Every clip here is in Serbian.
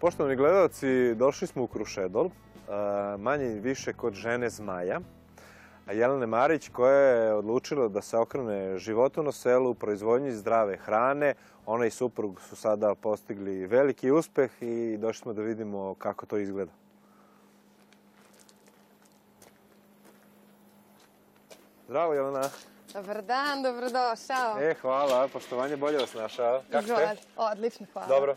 Poštovani gledalci, došli smo u Krušedol, e, manje i više kod žene Zmaja, Jelene Marić koja je odlučila da se okrene životu na selu, proizvodnji zdrave hrane. Ona i suprug su sada postigli veliki uspeh i došli smo da vidimo kako to izgleda. Zdravo Jelena. Dobar dan, dobrodošao. E, hvala, poštovanje, bolje vas našao. Kako ste? Odlično, hvala. Dobro.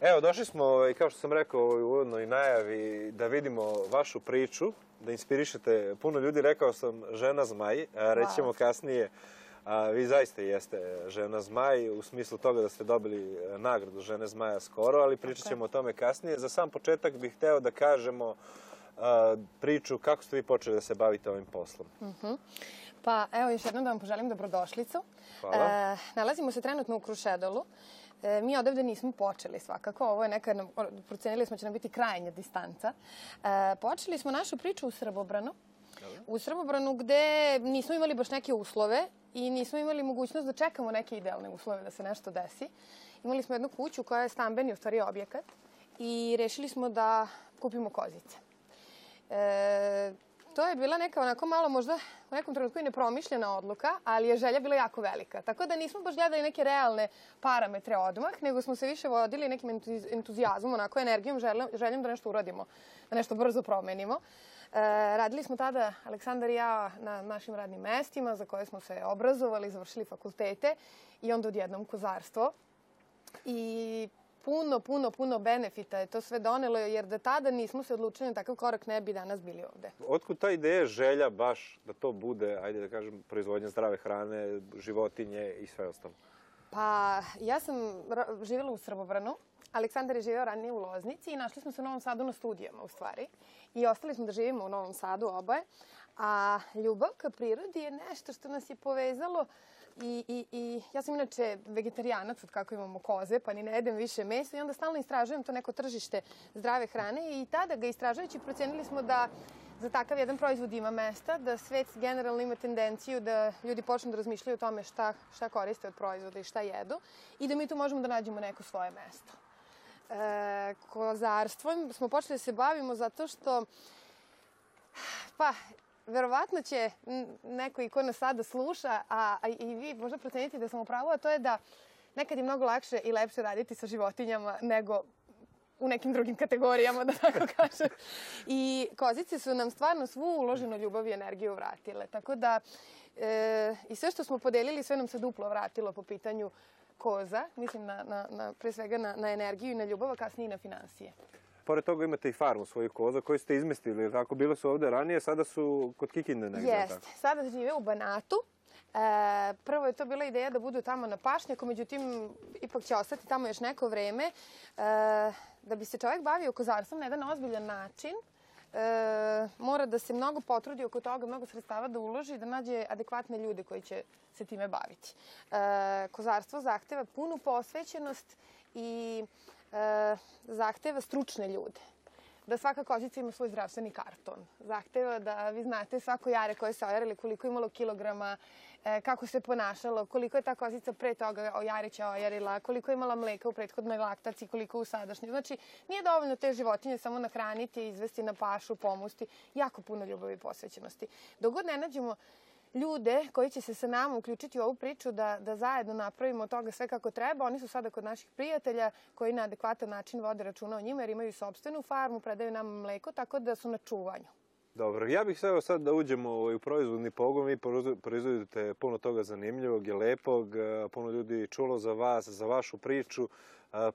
Evo, došli smo, ovaj, kao što sam rekao u uvodnoj najavi, da vidimo vašu priču, da inspirišete puno ljudi. Rekao sam žena zmaj, rećemo kasnije, a, vi zaista jeste žena zmaj u smislu toga da ste dobili e, nagradu žene zmaja skoro, ali pričat ćemo o tome kasnije. Za sam početak bih hteo da kažemo a, priču kako ste vi počeli da se bavite ovim poslom. Pa evo još jednom da vam poželim dobrodošlicu. Hvala. E, nalazimo se trenutno u Krušedolu. E, mi odavde nismo počeli svakako, ovo je neka, procenili smo da će nam biti krajnja distanca. E, počeli smo našu priču u Srbobranu. U Srbobranu gde nismo imali baš neke uslove i nismo imali mogućnost da čekamo neke idealne uslove da se nešto desi. Imali smo jednu kuću koja je stambeni u stvari objekat i rešili smo da kupimo kozice. E, to je bila neka onako malo možda u nekom trenutku i nepromišljena odluka, ali je želja bila jako velika. Tako da nismo baš gledali neke realne parametre odmah, nego smo se više vodili nekim entuz- entuzijazmom, onako energijom, željom, željom da nešto uradimo, da nešto brzo promenimo. E, radili smo tada, Aleksandar i ja, na našim radnim mestima za koje smo se obrazovali, završili fakultete i onda odjednom kozarstvo. I puno, puno, puno benefita je to sve donelo, jer da tada nismo se odlučili na takav korak ne bi danas bili ovde. Otkud ta ideja, želja baš da to bude, ajde da kažem, proizvodnja zdrave hrane, životinje i sve ostalo? Pa, ja sam živjela u Srbobranu, Aleksandar je živeo ranije u Loznici i našli smo se u Novom Sadu na studijama, u stvari. I ostali smo da živimo u Novom Sadu oboje. A ljubav ka prirodi je nešto što nas je povezalo I, i, I ja sam inače vegetarijanac od kako imamo koze, pa ni ne jedem više mesa i onda stalno istražujem to neko tržište zdrave hrane i tada ga istražujući procenili smo da za takav jedan proizvod ima mesta, da svet generalno ima tendenciju da ljudi počnu da razmišljaju o tome šta, šta koriste od proizvoda i šta jedu i da mi tu možemo da nađemo neko svoje mesto. E, kozarstvom smo počeli da se bavimo zato što pa, verovatno će neko i ko nas sada sluša, a, a i vi možda proceniti da sam u pravu, a to je da nekad je mnogo lakše i lepše raditi sa životinjama nego u nekim drugim kategorijama, da tako kažem. I kozice su nam stvarno svu uloženu ljubav i energiju vratile. Tako da, e, i sve što smo podelili, sve nam se duplo vratilo po pitanju koza. Mislim, na, na, na, pre svega na, na energiju i na ljubav, a kasnije i na financije. Pored toga imate i farmu svojih koza koju ste izmestili, jer tako bile su ovde ranije, sada su kod Kikinde negde. jel Jeste. Sada žive u Banatu. E, prvo je to bila ideja da budu tamo na pašnjaku, međutim, ipak će ostati tamo još neko vreme. E, da bi se čovjek bavio kozarstvom na jedan ozbiljan način, e, mora da se mnogo potrudi oko toga, mnogo sredstava da uloži, da nađe adekvatne ljude koji će se time baviti. E, kozarstvo zahteva punu posvećenost i zahteva stručne ljude da svaka kozica ima svoj zdravstveni karton. Zahteva da vi znate svako jare koje se ojarili, koliko je imalo kilograma, e, kako se ponašalo, koliko je ta kozica pre toga o jarića ojarila, koliko je imala mleka u prethodnoj laktaciji, koliko u sadašnjoj. Znači, nije dovoljno te životinje samo nahraniti, izvesti na pašu, pomusti. Jako puno ljubavi i posvećenosti. Dok god ne nađemo ljude koji će se sa nama uključiti u ovu priču da, da zajedno napravimo toga sve kako treba. Oni su sada kod naših prijatelja koji na adekvatan način vode računa o njima jer imaju sopstvenu farmu, predaju nam mleko, tako da su na čuvanju. Dobro, ja bih sve sad da uđemo ovaj, u proizvodni pogon. Vi proizvo- proizvodite puno toga zanimljivog i lepog. Puno ljudi čulo za vas, za vašu priču.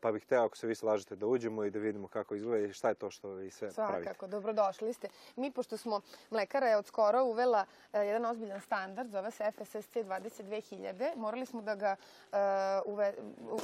Pa bih hteo, ako se vi slažete, da uđemo i da vidimo kako izgleda i šta je to što vi sve pravite. Svakako, dobrodošli ste. Mi, pošto smo, mlekara je od skoro uvela e, jedan ozbiljan standard, zove se FSSC 22000, morali smo da ga e, uve-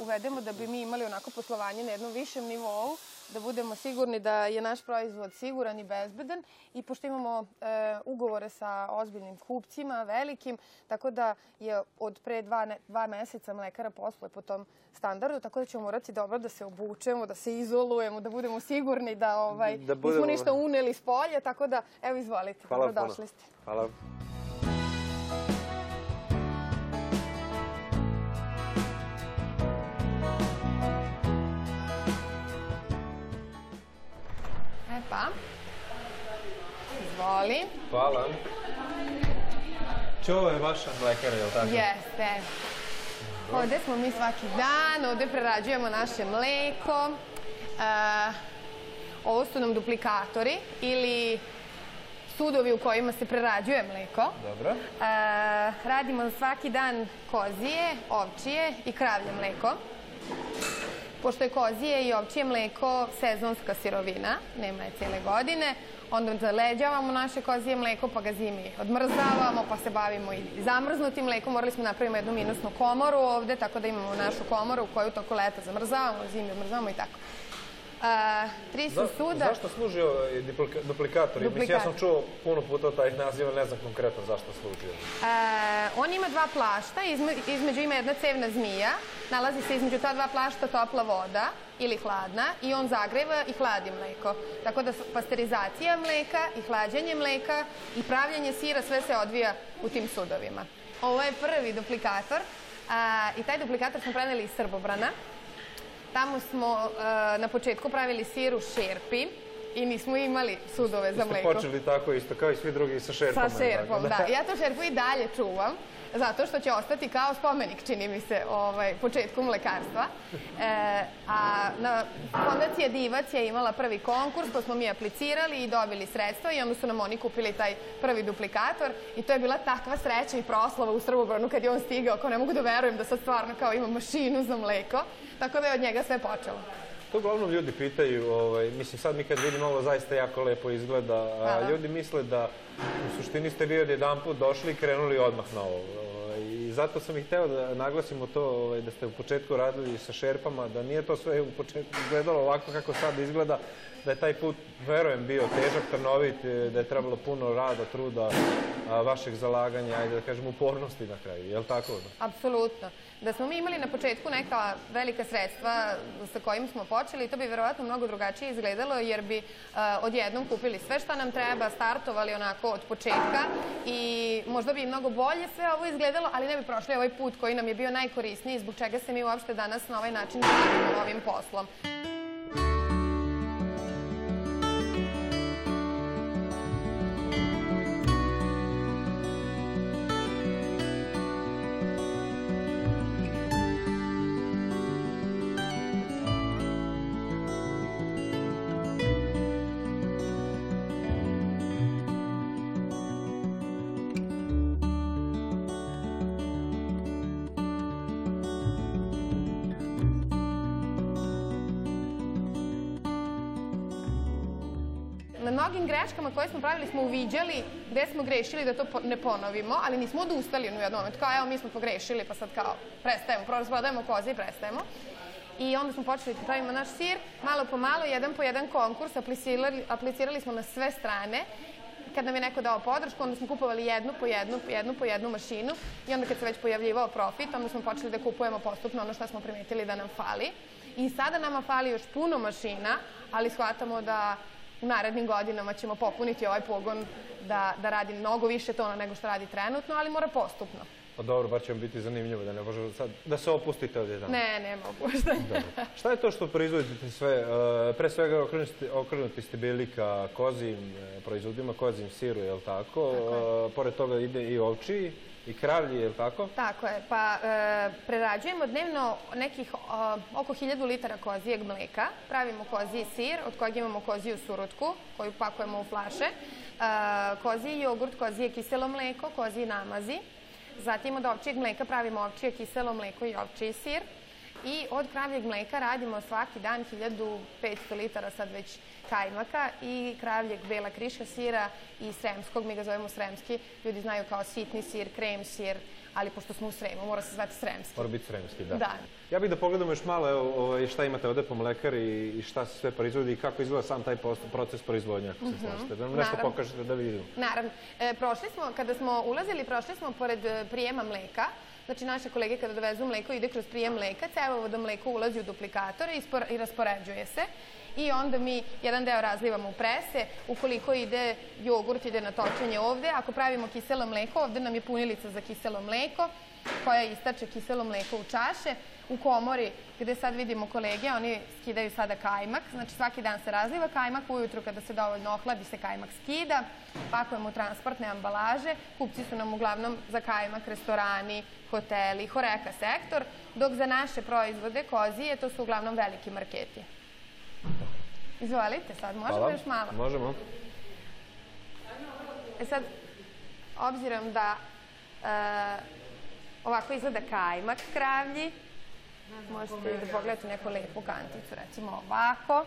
uvedemo da bi mi imali onako poslovanje na jednom višem nivou, da budemo sigurni da je naš proizvod siguran i bezbedan i pošto imamo e, ugovore sa ozbiljnim kupcima, velikim, tako da je od pre dva, ne, dva meseca mlekara posluje po tom standardu, tako da ćemo morati dobro da se obučemo, da se izolujemo, da budemo sigurni da ovaj, Da nismo budemo- ništa uneli s polja, tako da, evo izvolite, Hvala dobrodošli puno. ste. Hvala. Dva. Izvoli. Hvala. Če ovo je vaša mlekara, je li tako? Jeste. Ovde smo mi svaki dan, ovde prerađujemo naše mleko. E, ovo su nam duplikatori ili sudovi u kojima se prerađuje mleko. Dobro. E, radimo svaki dan kozije, ovčije i kravlje mleko. Pošto je kozije i ovčije mleko sezonska sirovina, nema je cijele godine, onda zaleđavamo naše kozije mleko, pa ga zimi odmrzavamo, pa se bavimo i zamrznutim mlekom. Morali smo napravimo jednu minusnu komoru ovde, tako da imamo našu komoru koju toko leta zamrzavamo, zimi odmrzavamo i tako. A, tri su Za, suda. Zašto služi ovaj duplika- duplikator? Mislim, ja sam Duplikator. čuo puno puta taj naziv, ali ne znam konkretno zašto služi. On ima dva plašta, izme, između ima jedna cevna zmija, nalazi se između ta dva plašta topla voda ili hladna i on zagreva i hladi mleko. Tako da pasterizacija mleka i hlađenje mleka i pravljanje sira sve se odvija u tim sudovima. Ovo je prvi duplikator a, i taj duplikator smo preneli iz Srbobrana. Tamo smo e, na početku pravili sir u šerpi i nismo imali sudove za Ste mleko. počeli tako isto, kao i svi drugi sa šerpama. Sa šerpom, da. Ja tu šerpu i dalje čuvam, zato što će ostati kao spomenik, čini mi se, ovaj, početku mlekarstva. E, a na Fondacija Divac je imala prvi konkurs, pa smo mi aplicirali i dobili sredstva i onda su nam oni kupili taj prvi duplikator i to je bila takva sreća i proslava u Srbobranu kad je on stigao, kao ne mogu da verujem da sad stvarno kao ima mašinu za mleko, tako da je od njega sve počelo. To uglavnom ljudi pitaju, ovaj, mislim sad mi kad vidimo ovo zaista jako lepo izgleda, a Hvala. ljudi misle da u suštini ste vi od jedan put došli i krenuli odmah na ovo. Ovaj, I zato sam i hteo da naglasimo to ovaj, da ste u početku radili sa šerpama, da nije to sve u početku izgledalo ovako kako sad izgleda, da je taj put, verujem, bio težak, trnovit, eh, da je trebalo puno rada, truda, vašeg zalaganja, ajde da kažem upornosti na kraju, je li tako? Apsolutno. Da smo mi imali na početku neka velika sredstva sa kojim smo počeli, to bi verovatno mnogo drugačije izgledalo, jer bi uh, odjednom kupili sve šta nam treba, startovali onako od početka i možda bi mnogo bolje sve ovo izgledalo, ali ne bi prošli ovaj put koji nam je bio najkorisniji, zbog čega se mi uopšte danas na ovaj način bavimo ovim poslom. Greškama koje smo pravili smo uviđali gde smo grešili da to ne ponovimo, ali nismo odustali u jednom momentu. Kao, evo, mi smo pogrešili, pa sad kao, prestajemo, prodajemo koze i prestajemo. I onda smo počeli da pravimo naš sir, malo po malo, jedan po jedan konkurs, aplicirali, aplicirali smo na sve strane. Kad nam je neko dao podršku, onda smo kupovali jednu po jednu, jednu po jednu mašinu i onda kad se već pojavljivao profit, onda smo počeli da kupujemo postupno ono što smo primetili da nam fali. I sada nama fali još puno mašina, ali shvatamo da u narednim godinama ćemo popuniti ovaj pogon da, da radi mnogo više tona nego što radi trenutno, ali mora postupno. Pa dobro, bar će vam biti zanimljivo da ne može sad da se opustite od jedan. Ne, ne mogu. Šta Dobro. Šta je to što proizvodite sve? E, Pre svega okrenuti ste, okrenuti ste bili ka kozijim e, proizvodima, kozijim siru, je li tako? E, Pored toga ide i ovčiji i kravlji, je li tako? Tako je, pa e, prerađujemo dnevno nekih oko 1000 litara kozijeg mleka, pravimo koziji sir, od kojeg imamo koziju surutku, koju pakujemo u flaše, e, koziji jogurt, kozije kiselo mleko, koziji namazi, zatim od ovčijeg mleka pravimo ovčije kiselo mleko i ovčiji sir, i od kravljeg mleka radimo svaki dan 1500 litara sad već kajmaka i kravljeg bela kriša sira i sremskog, mi ga zovemo sremski, ljudi znaju kao sitni sir, krem sir, ali pošto smo u Sremu, mora se zvati sremski. Mora biti sremski, da. Da. Ja bih da pogledamo još malo evo, ovaj, šta imate ovde po mlekari i šta se sve proizvodi i kako izgleda sam taj proces proizvodnja, ako se slažete. Da nam nešto Naravno. pokažete da vidimo. Naravno. E, prošli smo, kada smo ulazili, prošli smo pored e, prijema mleka. Znači, naše kolege kada dovezu mleko ide kroz prijem mleka, cevovodo mleko ulazi u duplikator i, i raspoređuje se. I onda mi jedan deo razlivamo u prese. Ukoliko ide jogurt, ide na točenje ovde. Ako pravimo kiselo mleko, ovde nam je punilica za kiselo mleko. koja istače kiselo mleko u čaše. U komori gde sad vidimo kolege, oni skidaju sada kajmak, znači svaki dan se razliva kajmak, ujutru kada se dovoljno ohladi se kajmak skida, pakujemo u transportne ambalaže, kupci su nam uglavnom za kajmak restorani, hoteli, horeka sektor, dok za naše proizvode kozije to su uglavnom veliki marketi. Izvolite sad, možemo Hvala. još malo? Možemo. E sad, obzirom da e, ovako izgleda kajmak kravlji, možete i da pogledate neku lepu kanticu, recimo ovako.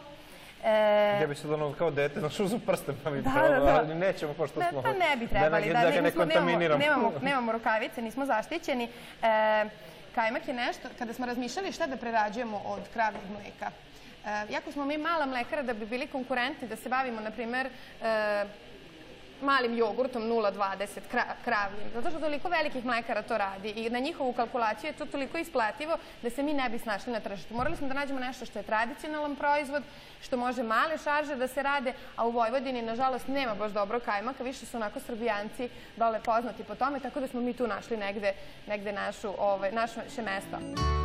E, Ja bi sad ono kao dete, znaš, uzem prsten pa mi Da, da, da. ali nećemo pošto Ne, smo... pa ne bi trebali, da, da, ne, ga ne nemamo, kontaminiramo. nemamo, nemamo rukavice, nismo zaštićeni. E, kajmak je nešto, kada smo razmišljali šta da prerađujemo od kravljeg mleka, e, jako smo mi mala mlekara da bi bili konkurentni, da se bavimo, na primer, e, malim jogurtom 0,20 kra, kravljim. Zato što toliko velikih mlekara to radi i na njihovu kalkulaciju je to toliko isplativo da se mi ne bi snašli na tržištu. Morali smo da nađemo nešto što je tradicionalan proizvod, što može male šarže da se rade, a u Vojvodini, nažalost, nema baš dobro kajmaka, više su onako srbijanci dole poznati po tome, tako da smo mi tu našli negde, negde našu, ovaj, naše mesto.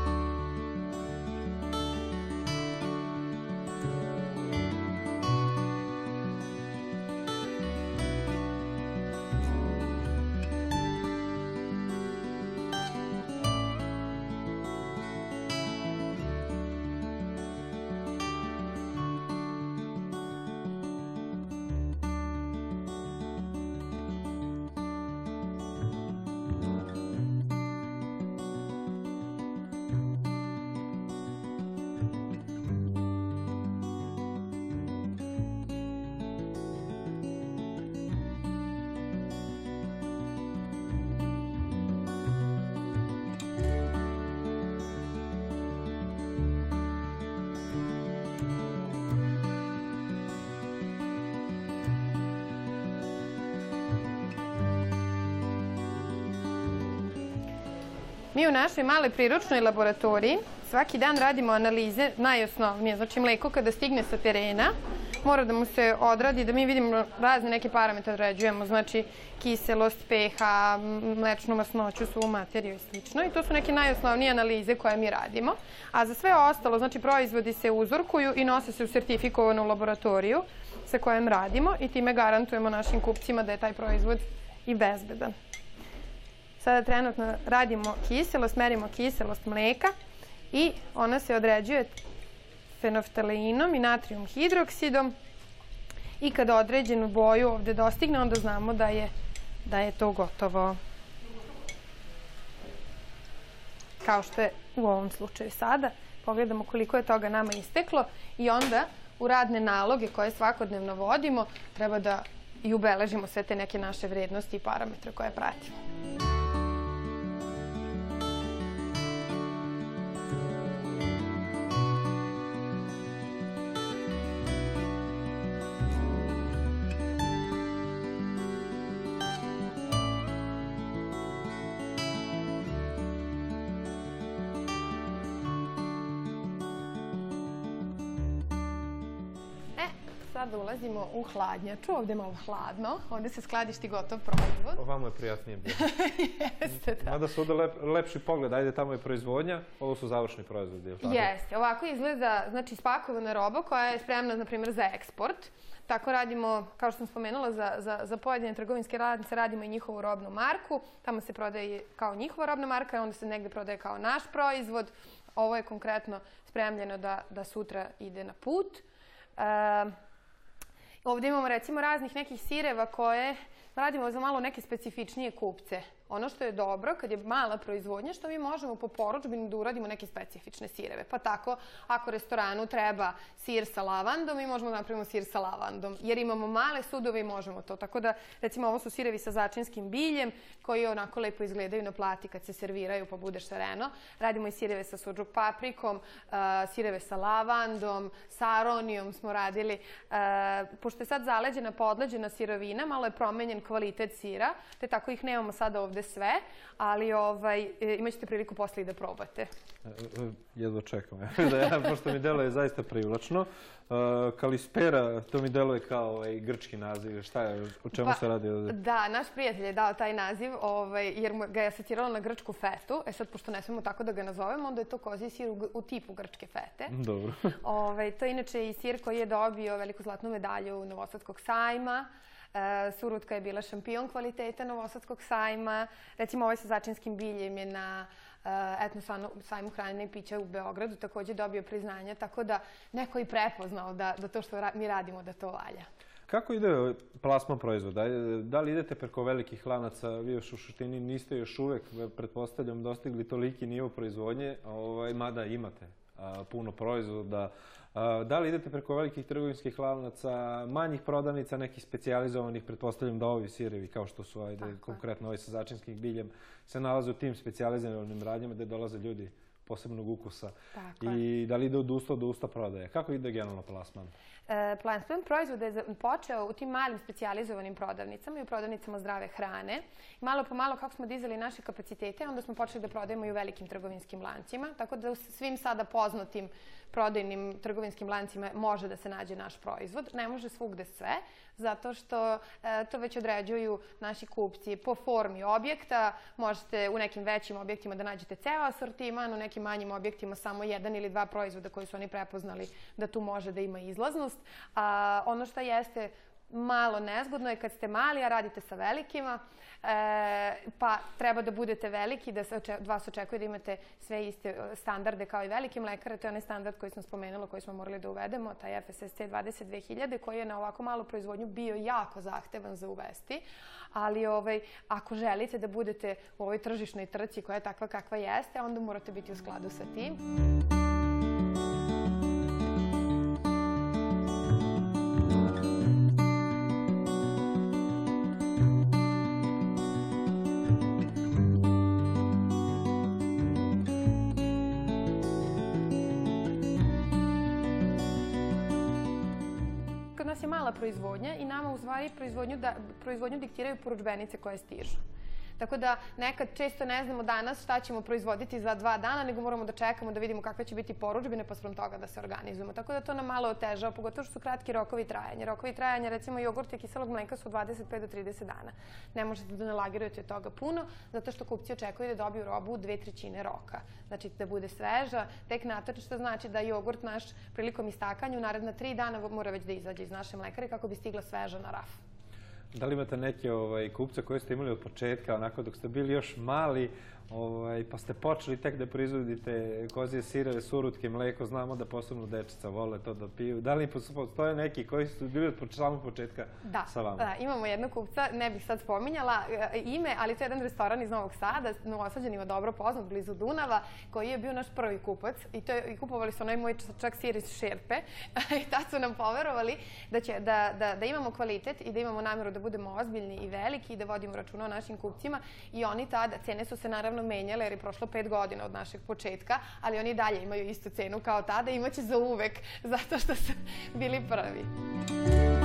Mi u našoj maloj priručnoj laboratoriji svaki dan radimo analize najosnovnije. Znači mleko kada stigne sa terena mora da mu se odradi, da mi vidimo razne neke parametre određujemo, znači kiselost, pH, mlečnu masnoću, suvu materiju i slično. I to su neke najosnovnije analize koje mi radimo. A za sve ostalo, znači proizvodi se uzorkuju i nose se u sertifikovanu laboratoriju sa kojom radimo i time garantujemo našim kupcima da je taj proizvod i bezbedan. Sada trenutno radimo kiselost, merimo kiselost mleka i ona se određuje fenoftaleinom i natrijum hidroksidom i kada određenu boju ovde dostigne, onda znamo da je, da je to gotovo. Kao što je u ovom slučaju sada. Pogledamo koliko je toga nama isteklo i onda u radne naloge koje svakodnevno vodimo treba da i ubeležimo sve te neke naše vrednosti i parametre koje pratimo. Sada ulazimo u hladnjaču. Ovde je malo hladno. Ovde se skladišti gotov proizvod. Ovamo je prijatnije bilo. Jeste, da. Mada su ovde lep, lepši pogled, ajde tamo je proizvodnja, ovo su završni proizvodi? Jeste. Ovako izgleda, znači, spakovana roba koja je spremna, na primjer, za eksport. Tako radimo, kao što sam spomenula, za, za, za pojedine trgovinske radnice radimo i njihovu robnu marku. Tamo se prodaje kao njihova robna marka, onda se negde prodaje kao naš proizvod. Ovo je konkretno spremljeno da, da sutra ide na put. E, ovde imamo recimo raznih nekih sireva koje radimo za malo neke specifičnije kupce. Ono što je dobro, kad je mala proizvodnja, što mi možemo po poručbini da uradimo neke specifične sireve. Pa tako, ako restoranu treba sir sa lavandom, mi možemo da napravimo sir sa lavandom, jer imamo male sudove i možemo to. Tako da, recimo, ovo su sirevi sa začinskim biljem, koji onako lepo izgledaju na plati kad se serviraju, pa bude šareno. Radimo i sireve sa suđuk paprikom, sireve sa lavandom, sa aronijom smo radili. Pošto je sad zaleđena, podleđena sirovina, malo je promenjen kvalitet sira, te tako ih nemamo sada ovde ovde sve, ali ovaj, e, imaćete priliku posle i da probate. E, e, jedva čekam, da ja, pošto mi deluje zaista privlačno. Kalispera, to mi deluje kao ovaj, grčki naziv. Šta je, o čemu pa, se radi ovde? Da, naš prijatelj je dao taj naziv, ovaj, jer ga je asociralo na grčku fetu. E sad, pošto ne smemo tako da ga nazovemo, onda je to koziji sir u, u tipu grčke fete. Dobro. ovaj, to je inače i sir koji je dobio veliku zlatnu medalju Novosadskog sajma. E, Surutka je bila šampion kvaliteta Novosadskog sajma. Recimo, ovaj sa začinskim biljem je na e, etno sajmu hrane i pića u Beogradu takođe dobio priznanje, tako da neko i prepoznao da, da to što mi radimo da to valja. Kako ide plasma proizvoda? Da li idete preko velikih lanaca? Vi još u suštini niste još uvek, pretpostavljam, dostigli toliki nivo proizvodnje, ovaj, mada imate puno proizvoda. Da li idete preko velikih trgovinskih lanaca, manjih prodavnica, nekih specijalizovanih, pretpostavljam da ovi sirevi, kao što su, ajde, Tako. konkretno ovi sa začinskim biljem, se nalaze u tim specijalizovanim radnjama gde dolaze ljudi posebnog ukusa. Tako I da li ide od usta do usta prodaje? Kako ide generalno plasman? E, Plasman proizvoda je počeo u tim malim specijalizovanim prodavnicama i u prodavnicama zdrave hrane. Malo po malo kako smo dizali naše kapacitete, onda smo počeli da prodajemo i u velikim trgovinskim lancima. Tako da u svim sada poznatim prodajnim trgovinskim lancima može da se nađe naš proizvod. Ne može svugde sve, zato što e, to već određuju naši kupci po formi objekta. Možete u nekim većim objektima da nađete ceo asortiman, u nekim manjim objektima samo jedan ili dva proizvoda koji su oni prepoznali da tu može da ima izlaznost. A ono što jeste malo nezgodno je kad ste mali, a radite sa velikima, e, pa treba da budete veliki, da se oče, vas očekuje da imate sve iste e, standarde kao i veliki mlekare. To je onaj standard koji sam spomenula, koji smo morali da uvedemo, taj FSSC 22000, koji je na ovako malu proizvodnju bio jako zahtevan za uvesti. Ali ovaj, ako želite da budete u ovoj tržišnoj trci koja je takva kakva jeste, onda morate biti u skladu sa tim. 'Nas proizvodnja i nama u stvari proizvodnju, da, proizvodnju diktiraju poručbenice koje stižu. Tako da nekad često ne znamo danas šta ćemo proizvoditi za dva dana, nego moramo da čekamo da vidimo kakve će biti poručbine, pa sprem toga da se organizujemo. Tako da to nam malo otežava, pogotovo što su kratki rokovi trajanja. Rokovi trajanja, recimo jogurt i kiselog mleka su 25 do 30 dana. Ne možete da nalagirujete od toga puno, zato što kupci očekuju da dobiju robu u dve trećine roka. Znači da bude sveža, tek natoč, što znači da jogurt naš prilikom istakanja u naredna tri dana mora već da izađe iz naše mlekare kako bi stigla sveža na raf. Da li imate neke ovaj, kupce koje ste imali od početka, onako dok ste bili još mali, Ovaj, pa ste počeli tek da proizvodite kozije sireve, surutke, mleko, znamo da posebno dečica vole to da piju. Da li postoje neki koji su bili od samog početka da, sa vama? Da, imamo jednog kupca, ne bih sad spominjala e, ime, ali to je jedan restoran iz Novog Sada, novosađenima dobro poznat, blizu Dunava, koji je bio naš prvi kupac i, to je, i kupovali su onaj moj čak sir iz šerpe i tad su nam poverovali da, će, da, da, da imamo kvalitet i da imamo namjeru da budemo ozbiljni i veliki i da vodimo računa o našim kupcima i oni tada, cene su se naravno naravno menjale jer je prošlo pet godina od našeg početka, ali oni dalje imaju istu cenu kao tada i imaće za uvek zato što su bili prvi.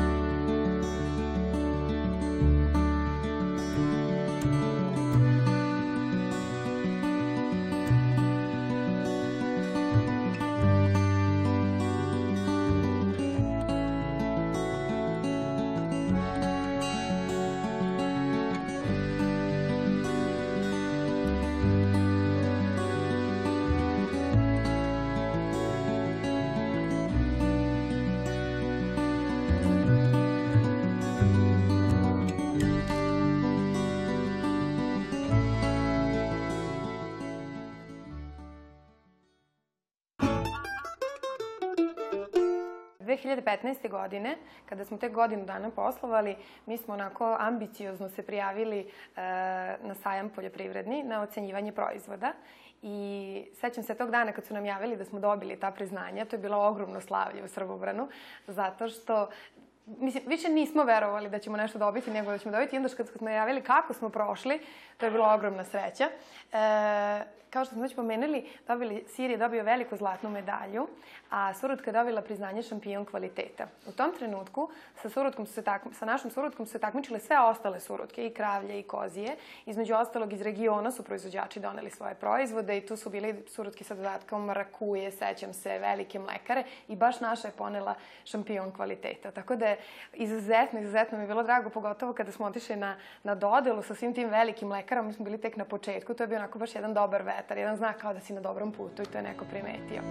2015. godine, kada smo te godinu dana poslovali, mi smo onako ambiciozno se prijavili e, na sajam poljoprivredni, na ocenjivanje proizvoda I sećam se tog dana kad su nam javili da smo dobili ta priznanja, to je bilo ogromno slavlje u Srbobranu, zato što mislim, više nismo verovali da ćemo nešto dobiti, nego da ćemo dobiti. I onda kad smo javili kako smo prošli, to je bila ogromna sreća. E, kao što smo već pomenuli, dobili, Sir je dobio veliku zlatnu medalju, a Surutka je dobila priznanje šampion kvaliteta. U tom trenutku sa, surutkom su se tak, sa našom Surutkom su se takmičile sve ostale Surutke, i kravlje i kozije. Između ostalog iz regiona su proizvođači doneli svoje proizvode i tu su bili Surutki sa dodatkom rakuje, sećam se, velike mlekare i baš naša je ponela šampion kvaliteta. Tako da je izuzetno, izuzetno mi je bilo drago, pogotovo kada smo otišli na, na dodelu sa svim tim velikim mlekarom, mi smo bili tek na početku, to je bio onako baš jedan dobar vetar, jedan znak kao da si na dobrom putu i to je neko primetio.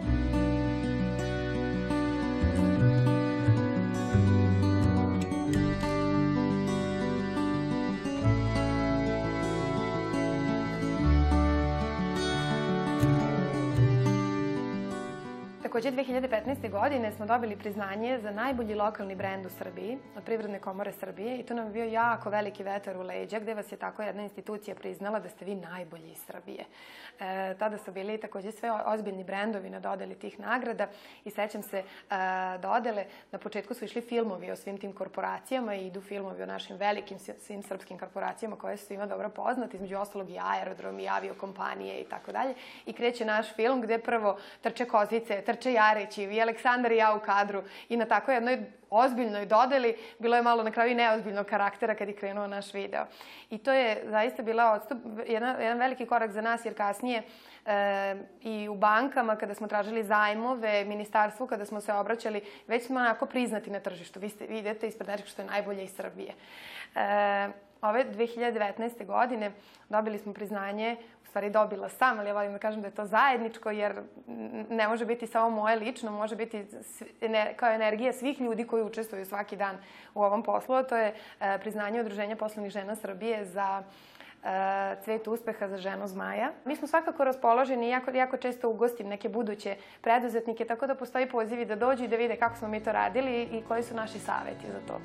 Takođe, 2015. godine smo dobili priznanje za najbolji lokalni brend u Srbiji od Privredne komore Srbije i to nam je bio jako veliki vetar u leđa gde vas je tako jedna institucija priznala da ste vi najbolji iz Srbije. E, tada su bili takođe sve ozbiljni brendovi na dodeli tih nagrada i sećam se e, dodele, na početku su išli filmovi o svim tim korporacijama i idu filmovi o našim velikim svim srpskim korporacijama koje su svima dobro poznate, između ostalog i aerodrom i aviokompanije i tako dalje. I kreće naš film gde prvo trče kozice, trče Jarić i Aleksandar i ja u kadru i na tako jednoj ozbiljnoj dodeli, bilo je malo na kraju i neozbiljnog karaktera kad je krenuo naš video. I to je zaista bila odstup, jedan, jedan veliki korak za nas, jer kasnije e, i u bankama kada smo tražili zajmove, ministarstvu kada smo se obraćali, već smo onako priznati na tržištu. Vi, ste, vi idete ispred nečeg što je najbolje iz Srbije. E, ove 2019. godine dobili smo priznanje, stvari dobila sam, ali ja volim da kažem da je to zajedničko, jer ne može biti samo moje lično, može biti kao energija svih ljudi koji učestvuju svaki dan u ovom poslu. To je e, priznanje Udruženja poslovnih žena Srbije za e, cvet uspeha za ženu zmaja. Mi smo svakako raspoloženi, jako, jako često ugostim neke buduće preduzetnike, tako da postoji pozivi da dođu i da vide kako smo mi to radili i koji su naši saveti za to.